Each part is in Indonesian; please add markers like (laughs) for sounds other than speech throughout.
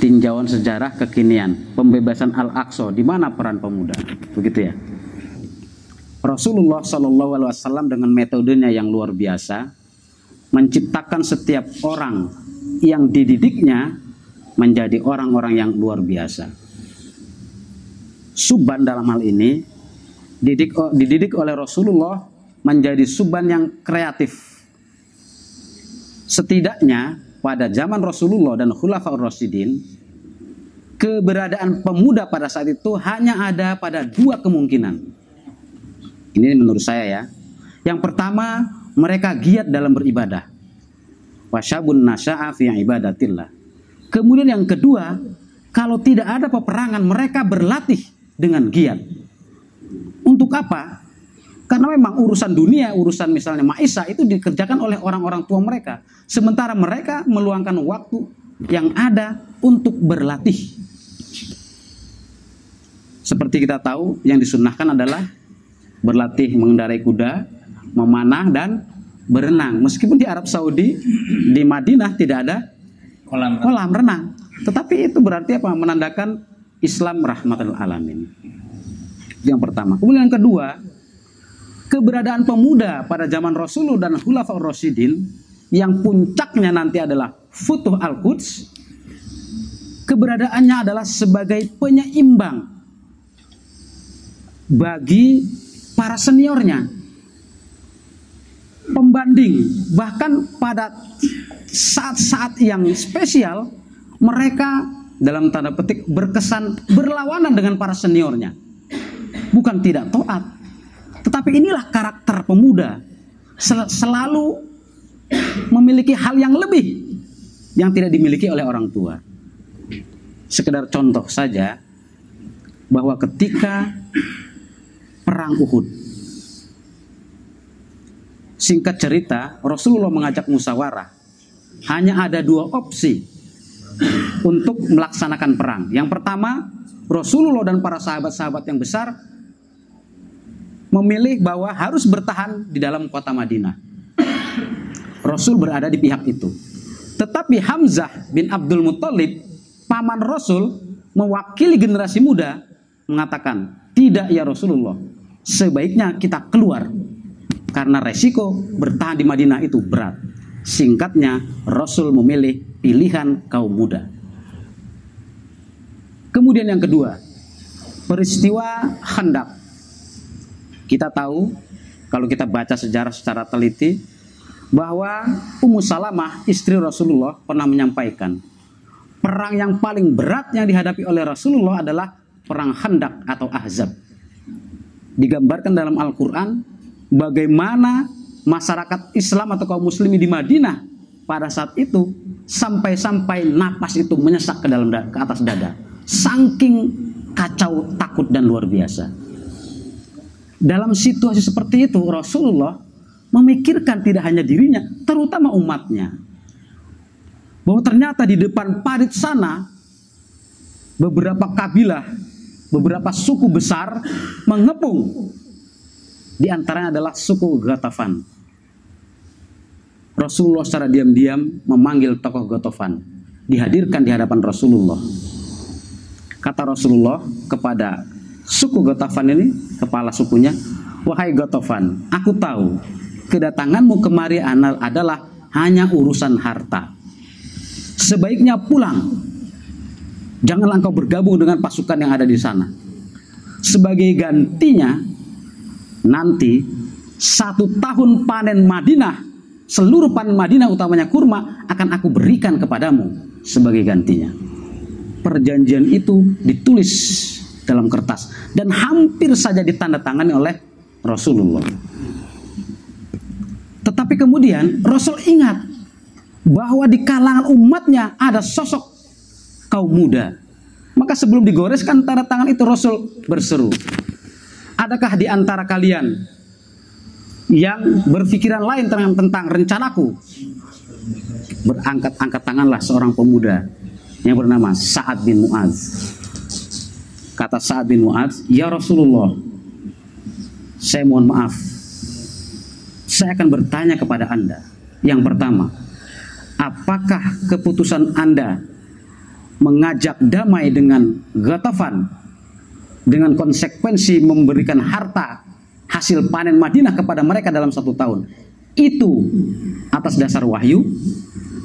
tinjauan sejarah kekinian, pembebasan Al-Aqsa, di mana peran pemuda? Begitu ya. Rasulullah Shallallahu Alaihi Wasallam dengan metodenya yang luar biasa menciptakan setiap orang yang dididiknya menjadi orang-orang yang luar biasa. Suban dalam hal ini didik, dididik oleh Rasulullah menjadi suban yang kreatif. Setidaknya pada zaman Rasulullah dan Khulafaur Rasyidin, keberadaan pemuda pada saat itu hanya ada pada dua kemungkinan. Ini menurut saya ya. Yang pertama, mereka giat dalam beribadah. Wasyabun nasya'a fi ibadatillah. Kemudian yang kedua, kalau tidak ada peperangan, mereka berlatih dengan giat. Untuk apa? Karena memang urusan dunia, urusan misalnya Maisa itu dikerjakan oleh orang-orang tua mereka. Sementara mereka meluangkan waktu yang ada untuk berlatih. Seperti kita tahu, yang disunahkan adalah berlatih mengendarai kuda, memanah dan berenang. Meskipun di Arab Saudi, di Madinah tidak ada kolam, kolam renang. Tetapi itu berarti apa? Menandakan Islam rahmatul alamin. Yang pertama. Kemudian yang kedua, keberadaan pemuda pada zaman Rasulullah dan Khulafaur Rasyidin yang puncaknya nanti adalah Futuh Al-Quds keberadaannya adalah sebagai penyeimbang bagi para seniornya pembanding. Bahkan pada saat-saat yang spesial mereka dalam tanda petik berkesan berlawanan dengan para seniornya. Bukan tidak taat tetapi inilah karakter pemuda. Sel selalu memiliki hal yang lebih yang tidak dimiliki oleh orang tua. Sekedar contoh saja bahwa ketika perang Uhud singkat cerita Rasulullah mengajak musyawarah hanya ada dua opsi untuk melaksanakan perang. Yang pertama, Rasulullah dan para sahabat-sahabat yang besar memilih bahwa harus bertahan di dalam kota Madinah. Rasul berada di pihak itu. Tetapi Hamzah bin Abdul Muthalib, paman Rasul, mewakili generasi muda, mengatakan, tidak ya Rasulullah, sebaiknya kita keluar. Karena resiko bertahan di Madinah itu berat. Singkatnya, Rasul memilih pilihan kaum muda. Kemudian yang kedua, peristiwa Khandaq kita tahu kalau kita baca sejarah secara teliti bahwa Ummu Salamah istri Rasulullah pernah menyampaikan perang yang paling berat yang dihadapi oleh Rasulullah adalah perang Khandaq atau Ahzab. Digambarkan dalam Al-Qur'an bagaimana masyarakat Islam atau kaum muslimin di Madinah pada saat itu sampai-sampai napas itu menyesak ke dalam ke atas dada. Saking kacau, takut dan luar biasa. Dalam situasi seperti itu Rasulullah memikirkan tidak hanya dirinya, terutama umatnya. Bahwa ternyata di depan parit sana beberapa kabilah, beberapa suku besar mengepung. Di antaranya adalah suku Gatafan. Rasulullah secara diam-diam memanggil tokoh Gatafan, dihadirkan di hadapan Rasulullah. Kata Rasulullah kepada suku Gotofan ini, kepala sukunya, wahai Gotofan, aku tahu kedatanganmu kemari adalah hanya urusan harta. Sebaiknya pulang. Janganlah engkau bergabung dengan pasukan yang ada di sana. Sebagai gantinya, nanti satu tahun panen Madinah, seluruh panen Madinah utamanya kurma akan aku berikan kepadamu sebagai gantinya. Perjanjian itu ditulis dalam kertas dan hampir saja ditandatangani oleh Rasulullah. Tetapi kemudian Rasul ingat bahwa di kalangan umatnya ada sosok kaum muda. Maka sebelum digoreskan tanda tangan itu Rasul berseru. Adakah di antara kalian yang berpikiran lain tentang, tentang rencanaku? Berangkat-angkat tanganlah seorang pemuda yang bernama Sa'ad bin Mu'az. Kata Sa'ad bin Mu'adz, Ya Rasulullah, saya mohon maaf. Saya akan bertanya kepada Anda. Yang pertama, apakah keputusan Anda mengajak damai dengan Ghatafan dengan konsekuensi memberikan harta hasil panen Madinah kepada mereka dalam satu tahun itu atas dasar wahyu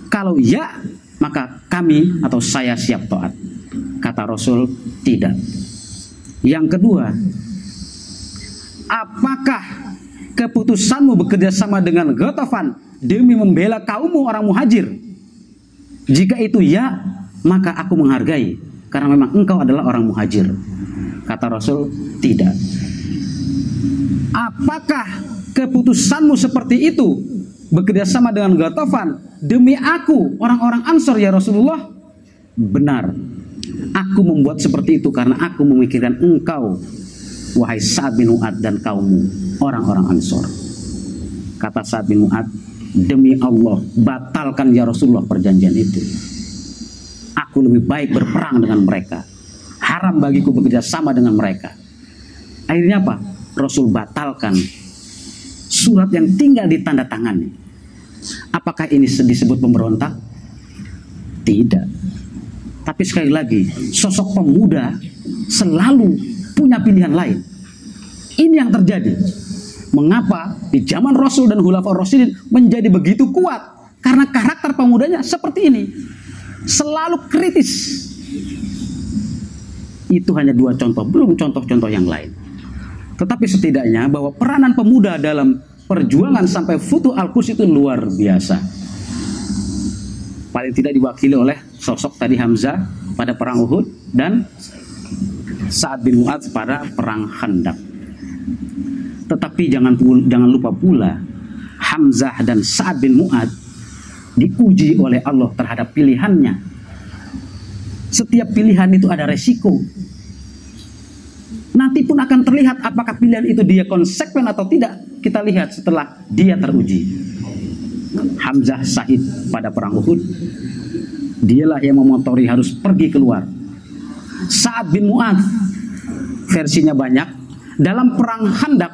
kalau ya maka kami atau saya siap taat kata Rasul tidak yang kedua apakah keputusanmu bekerja sama dengan Ghatafan demi membela kaummu orang muhajir jika itu ya maka aku menghargai karena memang engkau adalah orang muhajir. Kata Rasul, tidak. Apakah keputusanmu seperti itu bekerja sama dengan Gatafan demi aku orang-orang Ansor ya Rasulullah? Benar. Aku membuat seperti itu karena aku memikirkan engkau wahai Sa'ad bin Mu'ad dan kaummu orang-orang Ansor. Kata Sa'ad bin Mu'ad, demi Allah batalkan ya Rasulullah perjanjian itu aku lebih baik berperang dengan mereka. Haram bagiku bekerja sama dengan mereka. Akhirnya apa? Rasul batalkan surat yang tinggal di tanda tangannya. Apakah ini disebut pemberontak? Tidak. Tapi sekali lagi, sosok pemuda selalu punya pilihan lain. Ini yang terjadi. Mengapa di zaman Rasul dan Hulafah Rasulin menjadi begitu kuat? Karena karakter pemudanya seperti ini selalu kritis. Itu hanya dua contoh, belum contoh-contoh yang lain. Tetapi setidaknya bahwa peranan pemuda dalam perjuangan sampai Futu al itu luar biasa. Paling tidak diwakili oleh sosok tadi Hamzah pada perang Uhud dan saat bin Mu'ad pada perang Khandaq. Tetapi jangan jangan lupa pula Hamzah dan Sa'ad bin Mu'ad diuji oleh Allah terhadap pilihannya. Setiap pilihan itu ada resiko. Nanti pun akan terlihat apakah pilihan itu dia konsekuen atau tidak. Kita lihat setelah dia teruji. Hamzah Sahid pada perang Uhud. Dialah yang memotori harus pergi keluar. Saat bin Mu'ad versinya banyak. Dalam perang Handak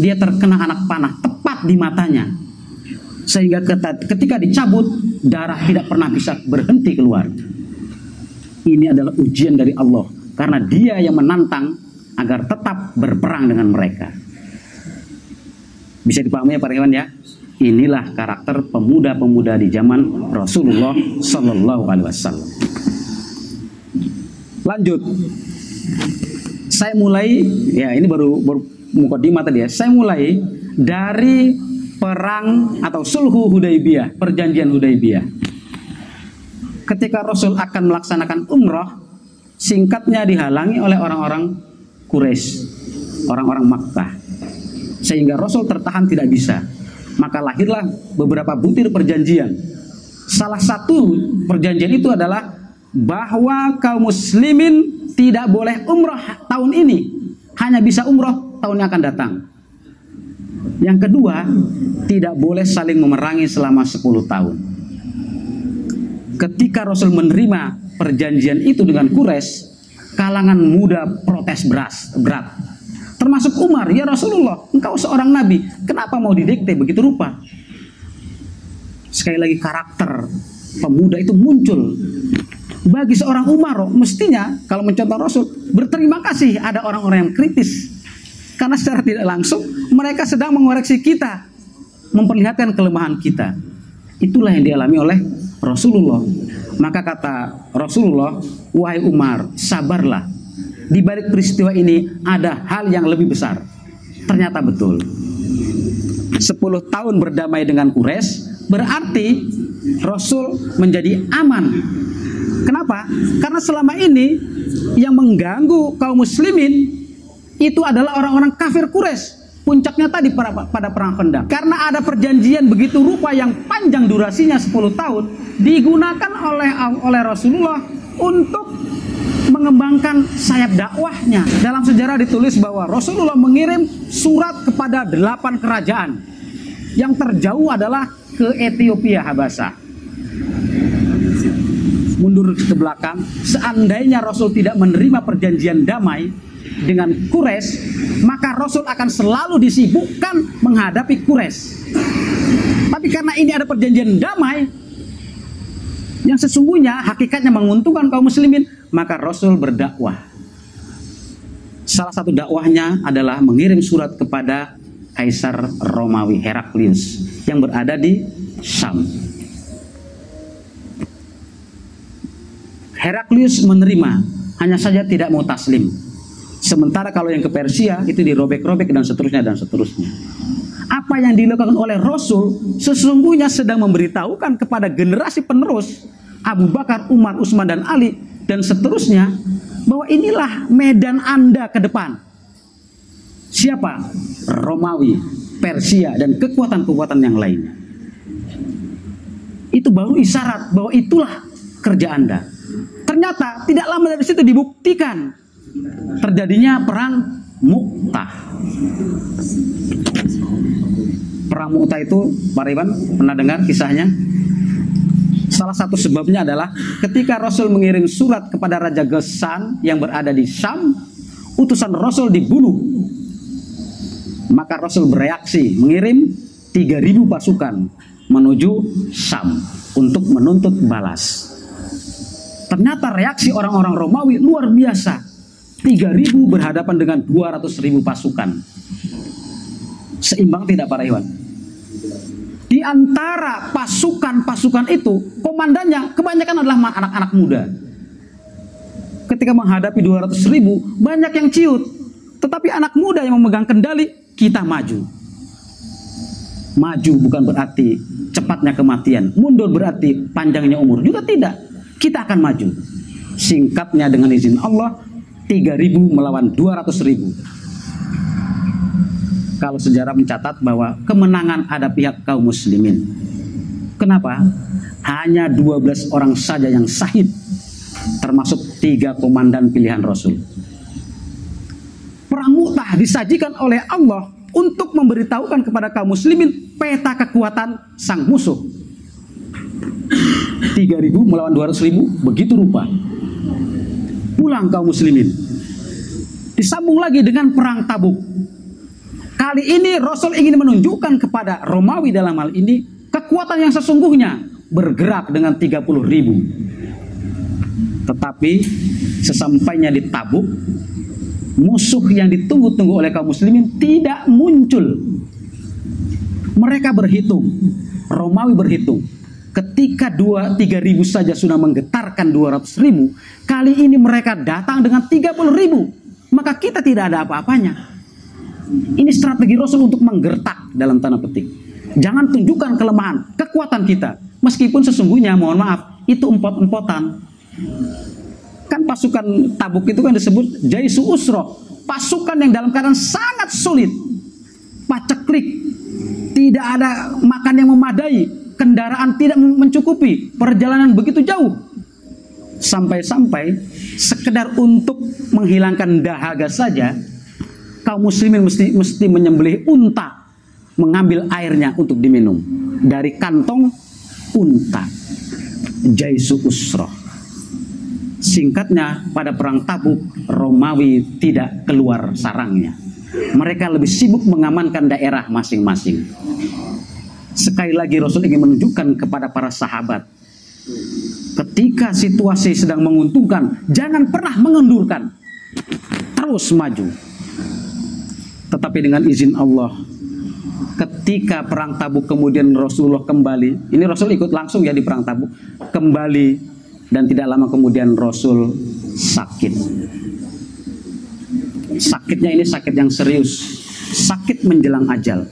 dia terkena anak panah tepat di matanya sehingga ketika dicabut darah tidak pernah bisa berhenti keluar. Ini adalah ujian dari Allah karena Dia yang menantang agar tetap berperang dengan mereka. Bisa dipahami ya Pak Rewan ya? Inilah karakter pemuda-pemuda di zaman Rasulullah Sallallahu Alaihi Wasallam. Lanjut, saya mulai ya ini baru baru mukadimah tadi ya. Saya mulai dari perang atau sulhu Hudaybiyah, perjanjian Hudaybiyah. Ketika Rasul akan melaksanakan umroh, singkatnya dihalangi oleh orang-orang Quraisy, orang-orang Makkah. Sehingga Rasul tertahan tidak bisa. Maka lahirlah beberapa butir perjanjian. Salah satu perjanjian itu adalah bahwa kaum muslimin tidak boleh umroh tahun ini. Hanya bisa umroh tahun yang akan datang. Yang kedua, tidak boleh saling memerangi selama 10 tahun. Ketika Rasul menerima perjanjian itu dengan Quraisy, kalangan muda protes beras, berat. Termasuk Umar, ya Rasulullah, engkau seorang nabi, kenapa mau didikte begitu rupa? Sekali lagi karakter pemuda itu muncul. Bagi seorang Umar, mestinya kalau mencontoh Rasul, berterima kasih ada orang-orang yang kritis karena secara tidak langsung mereka sedang mengoreksi kita, memperlihatkan kelemahan kita. Itulah yang dialami oleh Rasulullah. Maka kata Rasulullah, "Wahai Umar, sabarlah. Di balik peristiwa ini ada hal yang lebih besar." Ternyata betul. 10 tahun berdamai dengan Quraisy berarti Rasul menjadi aman. Kenapa? Karena selama ini yang mengganggu kaum muslimin itu adalah orang-orang kafir Quraisy. Puncaknya tadi pada, pada perang Khandaq. Karena ada perjanjian begitu rupa yang panjang durasinya 10 tahun digunakan oleh oleh Rasulullah untuk mengembangkan sayap dakwahnya. Dalam sejarah ditulis bahwa Rasulullah mengirim surat kepada delapan kerajaan. Yang terjauh adalah ke Ethiopia Habasa. Mundur ke belakang, seandainya Rasul tidak menerima perjanjian damai, dengan Quraisy, maka Rasul akan selalu disibukkan menghadapi Quraisy. Tapi karena ini ada perjanjian damai, yang sesungguhnya hakikatnya menguntungkan kaum muslimin, maka Rasul berdakwah. Salah satu dakwahnya adalah mengirim surat kepada Kaisar Romawi Heraklius yang berada di Syam. Heraklius menerima, hanya saja tidak mau taslim. Sementara kalau yang ke Persia itu dirobek-robek dan seterusnya dan seterusnya. Apa yang dilakukan oleh Rasul sesungguhnya sedang memberitahukan kepada generasi penerus Abu Bakar, Umar, Utsman dan Ali dan seterusnya bahwa inilah medan Anda ke depan. Siapa? Romawi, Persia dan kekuatan-kekuatan yang lainnya. Itu baru isyarat bahwa itulah kerja Anda. Ternyata tidak lama dari situ dibuktikan terjadinya perang Mu'tah. Perang itu, Pak Iwan pernah dengar kisahnya? Salah satu sebabnya adalah ketika Rasul mengirim surat kepada Raja Gesan yang berada di Syam, utusan Rasul dibunuh. Maka Rasul bereaksi mengirim 3000 pasukan menuju Syam untuk menuntut balas. Ternyata reaksi orang-orang Romawi luar biasa 3000 berhadapan dengan 200.000 pasukan. Seimbang tidak para Iwan? Di antara pasukan-pasukan itu, komandannya kebanyakan adalah anak-anak muda. Ketika menghadapi 200 ribu, banyak yang ciut. Tetapi anak muda yang memegang kendali, kita maju. Maju bukan berarti cepatnya kematian. Mundur berarti panjangnya umur. Juga tidak. Kita akan maju. Singkatnya dengan izin Allah, 3000 melawan 200 ribu. Kalau sejarah mencatat bahwa kemenangan ada pihak kaum muslimin. Kenapa? Hanya 12 orang saja yang sahid termasuk tiga komandan pilihan Rasul. Perang Mu'tah disajikan oleh Allah untuk memberitahukan kepada kaum muslimin peta kekuatan sang musuh. 3000 melawan 200 ribu, begitu rupa pulang kaum muslimin. Disambung lagi dengan perang Tabuk. Kali ini Rasul ingin menunjukkan kepada Romawi dalam hal ini kekuatan yang sesungguhnya bergerak dengan 30 ribu. Tetapi sesampainya di Tabuk, musuh yang ditunggu-tunggu oleh kaum muslimin tidak muncul. Mereka berhitung, Romawi berhitung, Ketika dua tiga ribu saja sudah menggetarkan dua ratus ribu, kali ini mereka datang dengan tiga puluh ribu, maka kita tidak ada apa-apanya. Ini strategi Rasul untuk menggertak dalam tanda petik. Jangan tunjukkan kelemahan, kekuatan kita. Meskipun sesungguhnya, mohon maaf, itu empot-empotan. Kan pasukan tabuk itu kan disebut Jaisu Usro. Pasukan yang dalam keadaan sangat sulit. Paceklik. Tidak ada makan yang memadai kendaraan tidak mencukupi, perjalanan begitu jauh. Sampai-sampai sekedar untuk menghilangkan dahaga saja, kaum muslimin mesti mesti menyembelih unta, mengambil airnya untuk diminum dari kantong unta. Jaisu Usroh. Singkatnya, pada perang Tabuk, Romawi tidak keluar sarangnya. Mereka lebih sibuk mengamankan daerah masing-masing. Sekali lagi Rasul ingin menunjukkan kepada para sahabat ketika situasi sedang menguntungkan, jangan pernah mengendurkan. Terus maju. Tetapi dengan izin Allah, ketika perang Tabuk kemudian Rasulullah kembali, ini Rasul ikut langsung ya di perang Tabuk, kembali dan tidak lama kemudian Rasul sakit. Sakitnya ini sakit yang serius, sakit menjelang ajal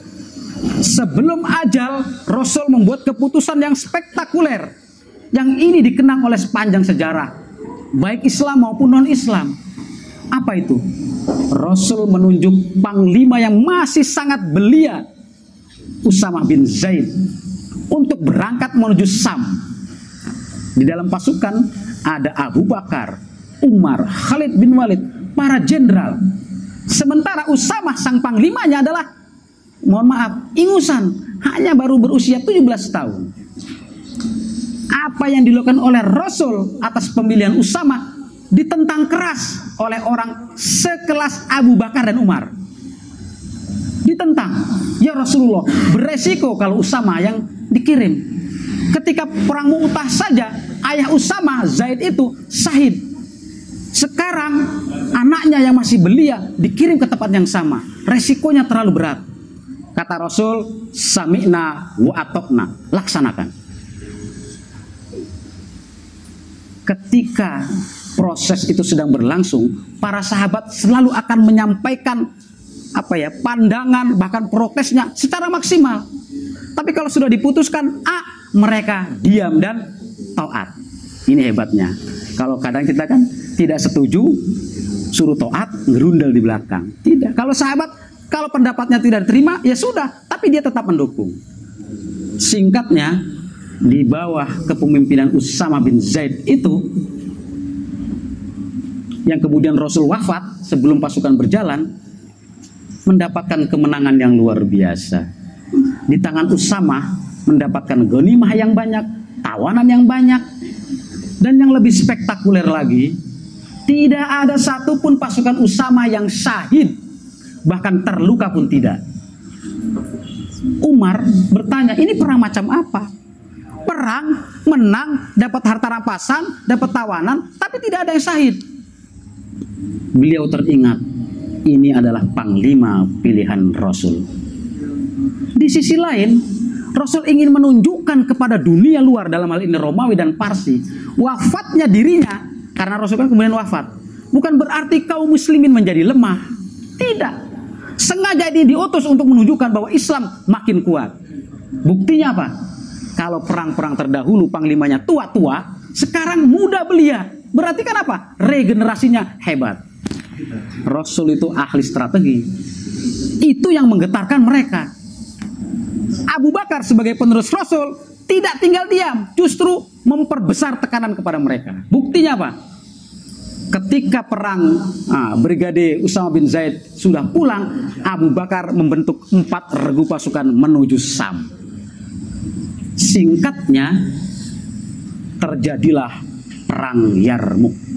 Sebelum ajal, Rasul membuat keputusan yang spektakuler. Yang ini dikenang oleh sepanjang sejarah. Baik Islam maupun non-Islam. Apa itu? Rasul menunjuk panglima yang masih sangat belia. Usama bin Zaid. Untuk berangkat menuju Sam. Di dalam pasukan ada Abu Bakar, Umar, Khalid bin Walid, para jenderal. Sementara Usama sang panglimanya adalah mohon maaf, ingusan, hanya baru berusia 17 tahun. Apa yang dilakukan oleh Rasul atas pemilihan Usama ditentang keras oleh orang sekelas Abu Bakar dan Umar. Ditentang, ya Rasulullah, beresiko kalau Usama yang dikirim. Ketika perang Mu'tah saja ayah Usama Zaid itu sahid. Sekarang anaknya yang masih belia dikirim ke tempat yang sama. Resikonya terlalu berat. Kata Rasul, sami'na wa atokna. Laksanakan. Ketika proses itu sedang berlangsung, para sahabat selalu akan menyampaikan apa ya pandangan bahkan protesnya secara maksimal. Tapi kalau sudah diputuskan A, mereka diam dan taat. Ini hebatnya. Kalau kadang kita kan tidak setuju, suruh taat, ngerundel di belakang. Tidak. Kalau sahabat, kalau pendapatnya tidak diterima, ya sudah. Tapi dia tetap mendukung. Singkatnya, di bawah kepemimpinan Usama bin Zaid itu, yang kemudian Rasul wafat sebelum pasukan berjalan, mendapatkan kemenangan yang luar biasa. Di tangan Usama mendapatkan ghanimah yang banyak, tawanan yang banyak, dan yang lebih spektakuler lagi, tidak ada satupun pasukan Usama yang syahid, bahkan terluka pun tidak. Umar bertanya, ini perang macam apa? Perang, menang, dapat harta rampasan, dapat tawanan, tapi tidak ada yang syahid. Beliau teringat, ini adalah panglima pilihan Rasul. Di sisi lain, Rasul ingin menunjukkan kepada dunia luar dalam hal ini Romawi dan Parsi wafatnya dirinya karena Rasul kan kemudian wafat bukan berarti kaum muslimin menjadi lemah tidak sengaja ini diutus untuk menunjukkan bahwa Islam makin kuat buktinya apa kalau perang-perang terdahulu panglimanya tua-tua sekarang muda belia berarti kan apa regenerasinya hebat Rasul itu ahli strategi. Itu yang menggetarkan mereka. Abu Bakar sebagai penerus Rasul tidak tinggal diam, justru memperbesar tekanan kepada mereka. Buktinya apa? Ketika perang ah, Brigade Usama bin Zaid sudah pulang, Abu Bakar membentuk empat regu pasukan menuju Sam. Singkatnya, terjadilah perang Yarmuk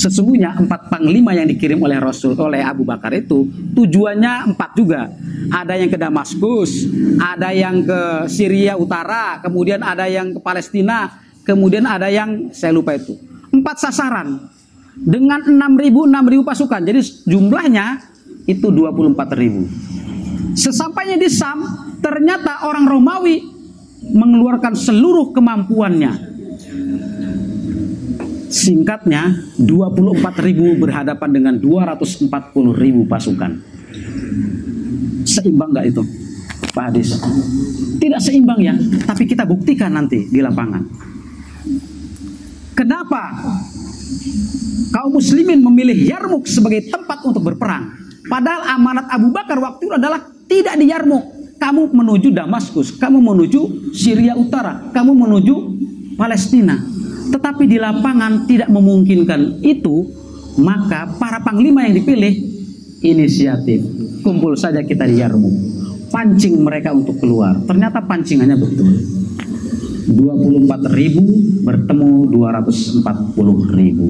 Sesungguhnya empat panglima yang dikirim oleh Rasul oleh Abu Bakar itu tujuannya empat juga. Ada yang ke Damaskus, ada yang ke Syria Utara, kemudian ada yang ke Palestina, kemudian ada yang saya lupa itu. Empat sasaran dengan 6.000 6.000 pasukan. Jadi jumlahnya itu 24.000. Sesampainya di Sam, ternyata orang Romawi mengeluarkan seluruh kemampuannya Singkatnya, 24 ribu berhadapan dengan 240 ribu pasukan. Seimbang nggak itu, Pak Hadis? Tidak seimbang ya, tapi kita buktikan nanti di lapangan. Kenapa kaum muslimin memilih Yarmuk sebagai tempat untuk berperang? Padahal amanat Abu Bakar waktu itu adalah tidak di Yarmuk. Kamu menuju Damaskus, kamu menuju Syria Utara, kamu menuju Palestina tetapi di lapangan tidak memungkinkan itu, maka para panglima yang dipilih inisiatif. Kumpul saja kita di Yarmuk. Pancing mereka untuk keluar. Ternyata pancingannya betul. 24 ribu bertemu 240 ribu.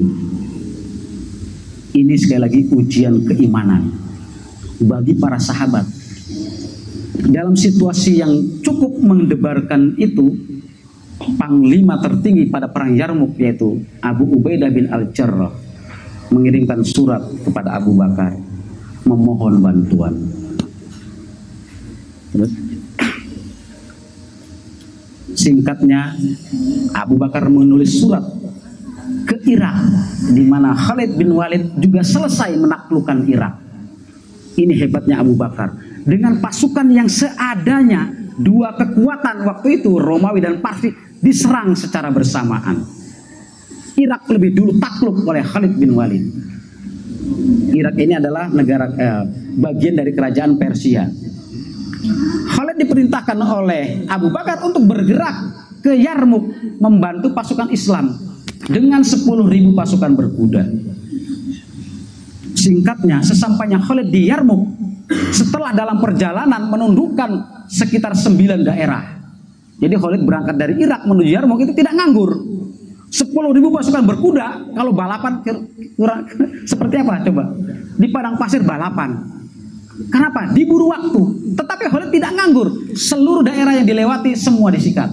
Ini sekali lagi ujian keimanan bagi para sahabat. Dalam situasi yang cukup mendebarkan itu, panglima tertinggi pada perang Yarmuk yaitu Abu Ubaidah bin Al-Jarrah mengirimkan surat kepada Abu Bakar memohon bantuan. Singkatnya Abu Bakar menulis surat ke Irak di mana Khalid bin Walid juga selesai menaklukkan Irak. Ini hebatnya Abu Bakar dengan pasukan yang seadanya dua kekuatan waktu itu Romawi dan Parsi diserang secara bersamaan. Irak lebih dulu takluk oleh Khalid bin Walid. Irak ini adalah negara eh, bagian dari kerajaan Persia. Khalid diperintahkan oleh Abu Bakar untuk bergerak ke Yarmuk membantu pasukan Islam dengan 10.000 pasukan berkuda. Singkatnya, sesampainya Khalid di Yarmuk, setelah dalam perjalanan menundukkan sekitar 9 daerah jadi Khalid berangkat dari Irak menuju Yarmouk itu tidak nganggur. 10 ribu pasukan berkuda, kalau balapan kurang (laughs) seperti apa coba? Di padang pasir balapan. Kenapa? Diburu waktu. Tetapi Khalid tidak nganggur. Seluruh daerah yang dilewati semua disikat.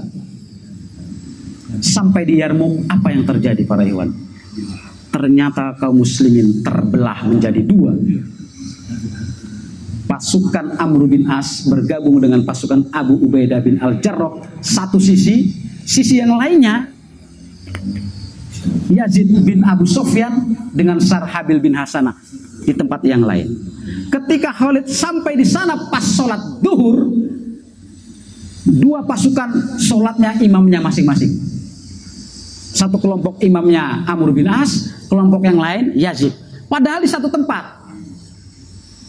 Sampai di Yarmuk apa yang terjadi para hewan? Ternyata kaum muslimin terbelah menjadi dua. Pasukan Amr bin As bergabung dengan pasukan Abu Ubaidah bin Al-Jarrah satu sisi, sisi yang lainnya Yazid bin Abu Sofyan dengan Sarhabil bin Hasanah di tempat yang lain. Ketika Khalid sampai di sana pas sholat duhur, dua pasukan sholatnya imamnya masing-masing. Satu kelompok imamnya Amr bin As, kelompok yang lain Yazid. Padahal di satu tempat.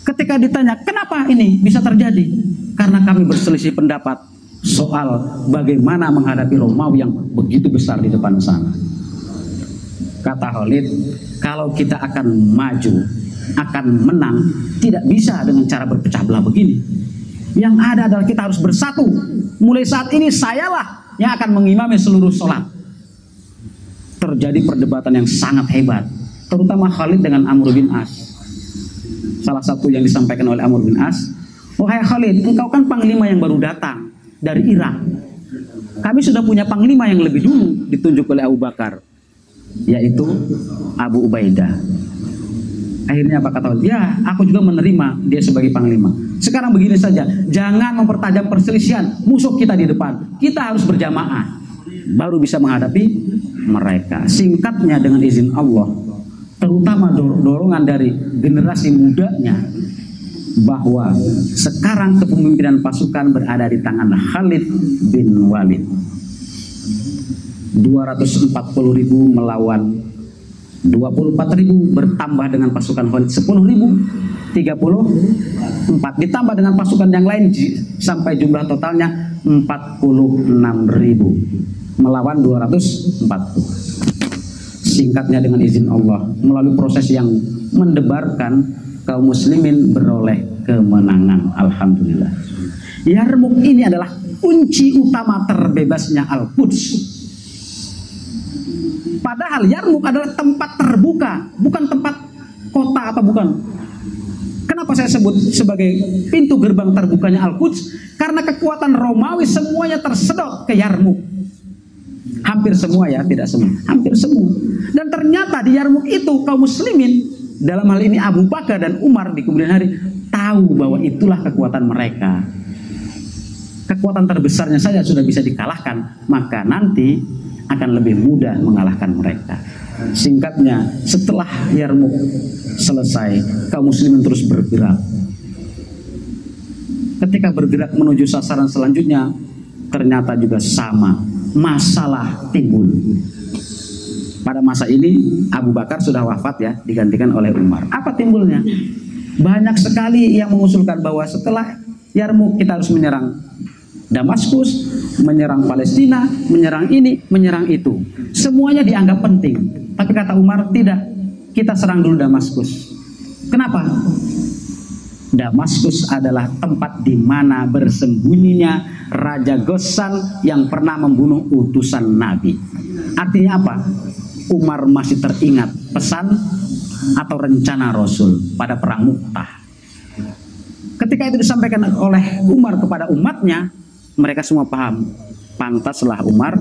Ketika ditanya, kenapa ini bisa terjadi? Karena kami berselisih pendapat soal bagaimana menghadapi Romawi yang begitu besar di depan sana. Kata Khalid, kalau kita akan maju, akan menang, tidak bisa dengan cara berpecah belah begini. Yang ada adalah kita harus bersatu. Mulai saat ini sayalah yang akan mengimami seluruh sholat. Terjadi perdebatan yang sangat hebat, terutama Khalid dengan Amr bin As. Salah satu yang disampaikan oleh Amr bin As, Wahai Khalid, engkau kan panglima yang baru datang dari Irak. Kami sudah punya panglima yang lebih dulu ditunjuk oleh Abu Bakar yaitu Abu Ubaidah. Akhirnya apa kata Ya, aku juga menerima dia sebagai panglima. Sekarang begini saja, jangan mempertajam perselisihan musuh kita di depan. Kita harus berjamaah, baru bisa menghadapi mereka. Singkatnya dengan izin Allah, terutama dorongan dari generasi mudanya, bahwa sekarang kepemimpinan pasukan berada di tangan Khalid bin Walid 240 ribu melawan 24 ribu bertambah dengan pasukan Khalid 10 ribu 34 ditambah dengan pasukan yang lain sampai jumlah totalnya 46 ribu melawan 240 singkatnya dengan izin Allah melalui proses yang mendebarkan kaum muslimin beroleh kemenangan. Alhamdulillah. Yarmuk ini adalah kunci utama terbebasnya Al-Quds Padahal Yarmuk adalah tempat terbuka, bukan tempat kota apa bukan. Kenapa saya sebut sebagai pintu gerbang terbukanya Al-Quds? Karena kekuatan Romawi semuanya tersedot ke Yarmuk. Hampir semua ya, tidak semua. Hampir semua. Dan ternyata di Yarmuk itu kaum muslimin, dalam hal ini Abu Bakar dan Umar di kemudian hari, tahu bahwa itulah kekuatan mereka. Kekuatan terbesarnya saja sudah bisa dikalahkan. Maka nanti akan lebih mudah mengalahkan mereka. Singkatnya, setelah Yarmuk selesai, kaum muslimin terus bergerak. Ketika bergerak menuju sasaran selanjutnya, ternyata juga sama. Masalah timbul. Pada masa ini Abu Bakar sudah wafat ya, digantikan oleh Umar. Apa timbulnya? Banyak sekali yang mengusulkan bahwa setelah Yarmuk kita harus menyerang Damaskus, menyerang Palestina, menyerang ini, menyerang itu. Semuanya dianggap penting. Tapi kata Umar, tidak. Kita serang dulu Damaskus. Kenapa? Damaskus adalah tempat di mana bersembunyinya Raja Gosan yang pernah membunuh utusan Nabi. Artinya apa? Umar masih teringat pesan atau rencana Rasul pada perang Muktah. Ketika itu disampaikan oleh Umar kepada umatnya, mereka semua paham. Pantaslah Umar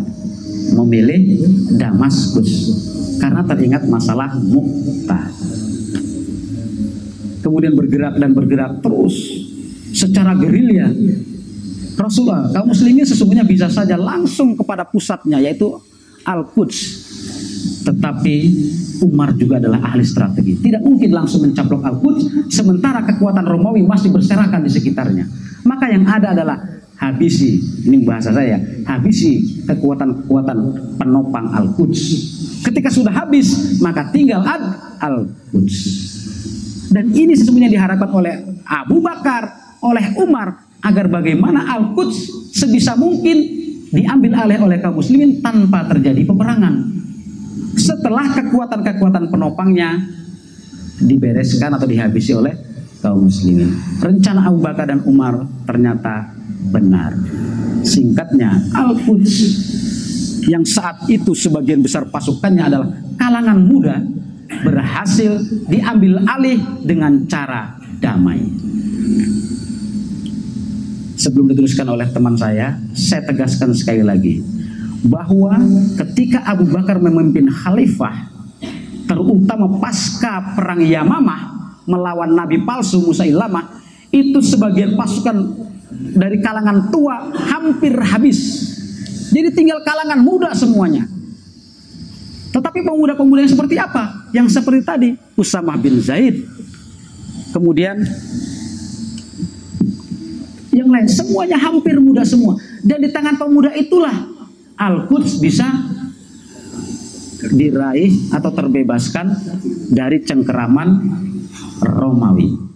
memilih Damaskus karena teringat masalah Mu'tah kemudian bergerak dan bergerak terus. Secara gerilya Rasulullah kaum muslimin sesungguhnya bisa saja langsung kepada pusatnya yaitu Al-Quds. Tetapi Umar juga adalah ahli strategi. Tidak mungkin langsung mencaplok Al-Quds sementara kekuatan Romawi masih berserakan di sekitarnya. Maka yang ada adalah habisi. Ini bahasa saya. Habisi kekuatan-kekuatan penopang Al-Quds. Ketika sudah habis maka tinggal Ad Al-Quds. Dan ini sesungguhnya diharapkan oleh Abu Bakar oleh Umar agar bagaimana Al-Quds sebisa mungkin diambil alih oleh kaum muslimin tanpa terjadi peperangan. Setelah kekuatan-kekuatan penopangnya dibereskan atau dihabisi oleh kaum muslimin. Rencana Abu Bakar dan Umar ternyata benar. Singkatnya, Al-Quds yang saat itu sebagian besar pasukannya adalah kalangan muda berhasil diambil alih dengan cara damai. Sebelum diteruskan oleh teman saya, saya tegaskan sekali lagi. bahwa ketika Abu Bakar memimpin khalifah terutama pasca perang Yamamah melawan nabi palsu Musa Ilama itu sebagian pasukan dari kalangan tua hampir habis jadi tinggal kalangan muda semuanya tetapi pemuda-pemuda yang seperti apa? Yang seperti tadi, Usamah bin Zaid. Kemudian yang lain, semuanya hampir muda semua. Dan di tangan pemuda itulah Al-Quds bisa diraih atau terbebaskan dari cengkeraman Romawi.